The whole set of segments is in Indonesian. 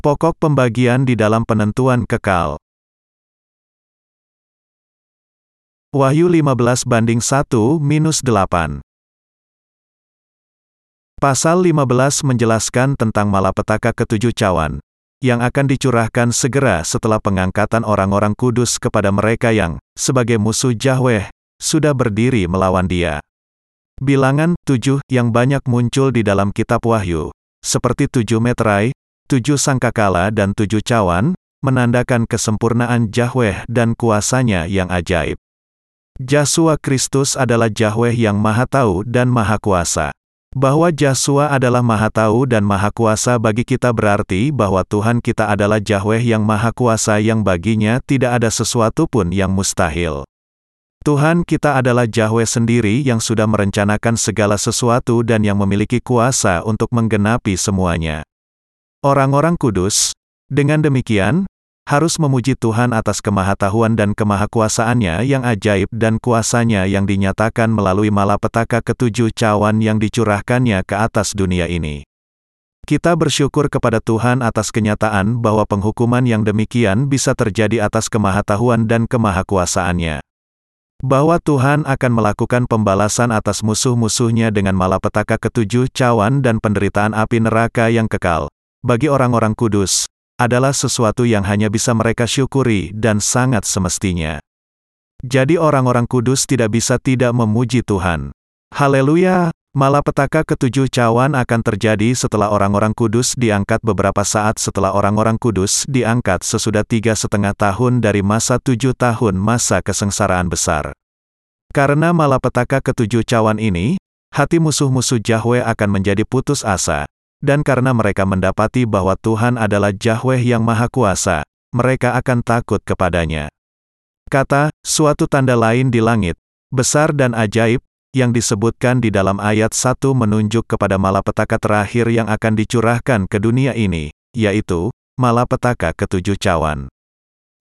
Pokok pembagian di dalam penentuan kekal. Wahyu 15 banding 1 minus 8. Pasal 15 menjelaskan tentang malapetaka ketujuh cawan, yang akan dicurahkan segera setelah pengangkatan orang-orang kudus kepada mereka yang, sebagai musuh Yahweh, sudah berdiri melawan dia. Bilangan tujuh yang banyak muncul di dalam kitab Wahyu, seperti tujuh meterai, tujuh sangkakala dan tujuh cawan, menandakan kesempurnaan Yahweh dan kuasanya yang ajaib. Yahshua Kristus adalah Yahweh yang Maha Tahu dan Maha Kuasa. Bahwa Yahshua adalah Maha Tahu dan Maha Kuasa bagi kita berarti bahwa Tuhan kita adalah Yahweh yang Maha Kuasa yang baginya tidak ada sesuatu pun yang mustahil. Tuhan kita adalah Yahweh sendiri yang sudah merencanakan segala sesuatu dan yang memiliki kuasa untuk menggenapi semuanya. Orang-orang kudus, dengan demikian, harus memuji Tuhan atas kemahatahuan dan kemahakuasaannya yang ajaib dan kuasanya yang dinyatakan melalui malapetaka ketujuh cawan yang dicurahkannya ke atas dunia ini. Kita bersyukur kepada Tuhan atas kenyataan bahwa penghukuman yang demikian bisa terjadi atas kemahatahuan dan kemahakuasaannya. Bahwa Tuhan akan melakukan pembalasan atas musuh-musuhnya dengan malapetaka ketujuh cawan dan penderitaan api neraka yang kekal. Bagi orang-orang kudus, adalah sesuatu yang hanya bisa mereka syukuri dan sangat semestinya. Jadi orang-orang kudus tidak bisa tidak memuji Tuhan. Haleluya! Malapetaka ketujuh cawan akan terjadi setelah orang-orang kudus diangkat beberapa saat setelah orang-orang kudus diangkat sesudah tiga setengah tahun dari masa tujuh tahun masa kesengsaraan besar. Karena malapetaka ketujuh cawan ini, hati musuh-musuh Yahweh akan menjadi putus asa, dan karena mereka mendapati bahwa Tuhan adalah Yahweh yang Maha Kuasa, mereka akan takut kepadanya. Kata, suatu tanda lain di langit, besar dan ajaib, yang disebutkan di dalam ayat 1 menunjuk kepada malapetaka terakhir yang akan dicurahkan ke dunia ini, yaitu, malapetaka ketujuh cawan.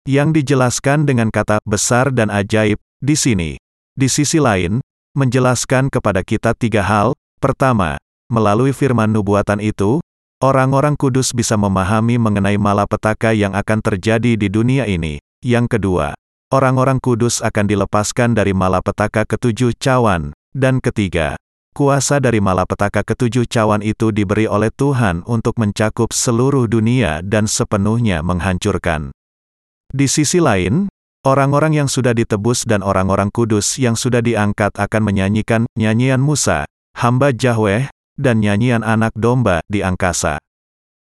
Yang dijelaskan dengan kata besar dan ajaib, di sini. Di sisi lain, menjelaskan kepada kita tiga hal, pertama, Melalui firman nubuatan itu, orang-orang kudus bisa memahami mengenai malapetaka yang akan terjadi di dunia ini. Yang kedua, orang-orang kudus akan dilepaskan dari malapetaka ketujuh cawan. Dan ketiga, kuasa dari malapetaka ketujuh cawan itu diberi oleh Tuhan untuk mencakup seluruh dunia dan sepenuhnya menghancurkan. Di sisi lain, orang-orang yang sudah ditebus dan orang-orang kudus yang sudah diangkat akan menyanyikan nyanyian Musa, hamba Yahweh, dan nyanyian anak domba di angkasa.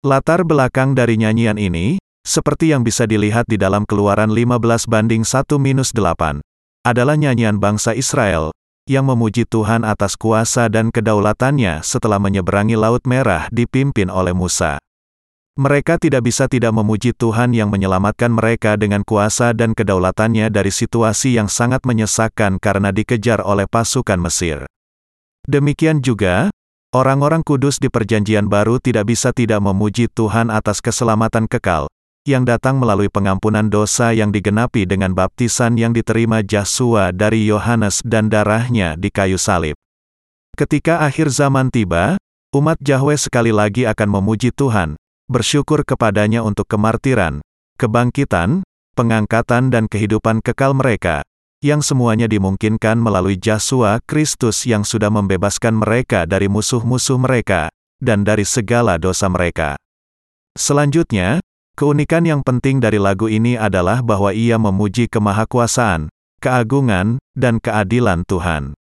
Latar belakang dari nyanyian ini, seperti yang bisa dilihat di dalam keluaran 15 banding 1-8, adalah nyanyian bangsa Israel, yang memuji Tuhan atas kuasa dan kedaulatannya setelah menyeberangi Laut Merah dipimpin oleh Musa. Mereka tidak bisa tidak memuji Tuhan yang menyelamatkan mereka dengan kuasa dan kedaulatannya dari situasi yang sangat menyesakkan karena dikejar oleh pasukan Mesir. Demikian juga, Orang-orang kudus di Perjanjian Baru tidak bisa tidak memuji Tuhan atas keselamatan kekal, yang datang melalui pengampunan dosa yang digenapi dengan baptisan yang diterima Yesus dari Yohanes dan darahnya di kayu salib. Ketika akhir zaman tiba, umat Yahweh sekali lagi akan memuji Tuhan, bersyukur kepadanya untuk kemartiran, kebangkitan, pengangkatan dan kehidupan kekal mereka, yang semuanya dimungkinkan melalui Yesus Kristus yang sudah membebaskan mereka dari musuh-musuh mereka, dan dari segala dosa mereka. Selanjutnya, keunikan yang penting dari lagu ini adalah bahwa ia memuji kemahakuasaan, keagungan, dan keadilan Tuhan.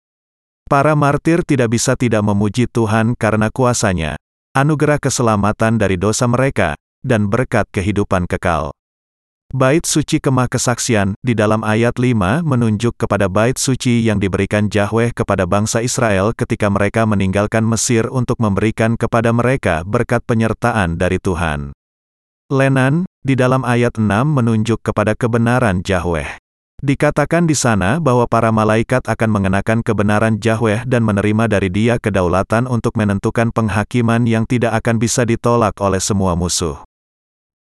Para martir tidak bisa tidak memuji Tuhan karena kuasanya, anugerah keselamatan dari dosa mereka, dan berkat kehidupan kekal. Bait suci kemah kesaksian, di dalam ayat 5 menunjuk kepada bait suci yang diberikan Yahweh kepada bangsa Israel ketika mereka meninggalkan Mesir untuk memberikan kepada mereka berkat penyertaan dari Tuhan. Lenan, di dalam ayat 6 menunjuk kepada kebenaran Yahweh. Dikatakan di sana bahwa para malaikat akan mengenakan kebenaran Yahweh dan menerima dari dia kedaulatan untuk menentukan penghakiman yang tidak akan bisa ditolak oleh semua musuh.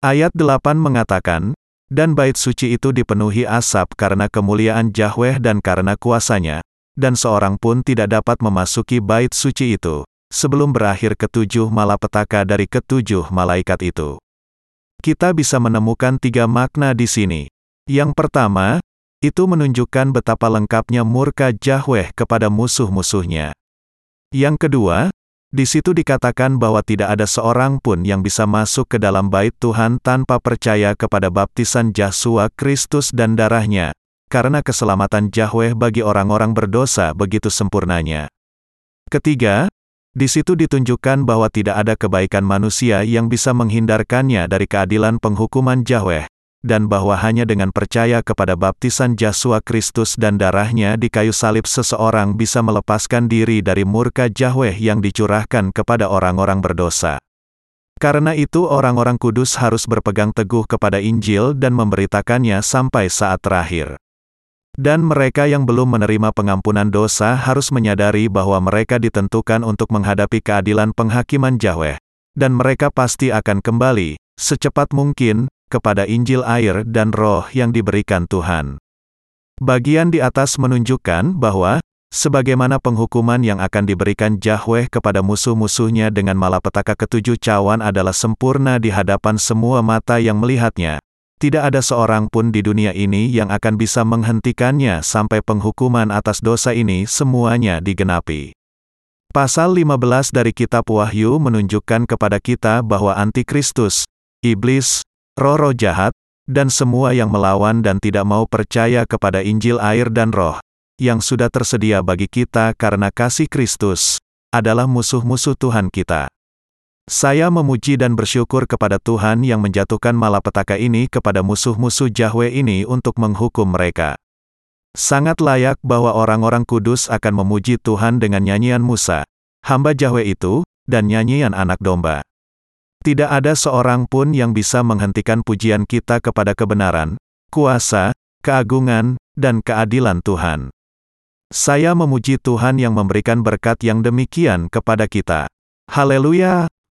Ayat 8 mengatakan, dan bait suci itu dipenuhi asap karena kemuliaan Yahweh dan karena kuasanya, dan seorang pun tidak dapat memasuki bait suci itu, sebelum berakhir ketujuh malapetaka dari ketujuh malaikat itu. Kita bisa menemukan tiga makna di sini. Yang pertama, itu menunjukkan betapa lengkapnya murka Yahweh kepada musuh-musuhnya. Yang kedua, di situ dikatakan bahwa tidak ada seorang pun yang bisa masuk ke dalam bait Tuhan tanpa percaya kepada baptisan Yesus Kristus dan darahnya, karena keselamatan Yahweh bagi orang-orang berdosa begitu sempurnanya. Ketiga, di situ ditunjukkan bahwa tidak ada kebaikan manusia yang bisa menghindarkannya dari keadilan penghukuman Yahweh, dan bahwa hanya dengan percaya kepada baptisan Yesus Kristus dan darahnya di kayu salib seseorang bisa melepaskan diri dari murka Yahweh yang dicurahkan kepada orang-orang berdosa. Karena itu orang-orang kudus harus berpegang teguh kepada Injil dan memberitakannya sampai saat terakhir. Dan mereka yang belum menerima pengampunan dosa harus menyadari bahwa mereka ditentukan untuk menghadapi keadilan penghakiman Yahweh, dan mereka pasti akan kembali, secepat mungkin, kepada Injil air dan roh yang diberikan Tuhan. Bagian di atas menunjukkan bahwa, sebagaimana penghukuman yang akan diberikan Yahweh kepada musuh-musuhnya dengan malapetaka ketujuh cawan adalah sempurna di hadapan semua mata yang melihatnya, tidak ada seorang pun di dunia ini yang akan bisa menghentikannya sampai penghukuman atas dosa ini semuanya digenapi. Pasal 15 dari Kitab Wahyu menunjukkan kepada kita bahwa antikristus, iblis, roh-roh jahat, dan semua yang melawan dan tidak mau percaya kepada Injil air dan roh, yang sudah tersedia bagi kita karena kasih Kristus, adalah musuh-musuh Tuhan kita. Saya memuji dan bersyukur kepada Tuhan yang menjatuhkan malapetaka ini kepada musuh-musuh Yahweh ini untuk menghukum mereka. Sangat layak bahwa orang-orang kudus akan memuji Tuhan dengan nyanyian Musa, hamba Yahweh itu, dan nyanyian anak domba. Tidak ada seorang pun yang bisa menghentikan pujian kita kepada kebenaran, kuasa, keagungan, dan keadilan Tuhan. Saya memuji Tuhan yang memberikan berkat yang demikian kepada kita. Haleluya!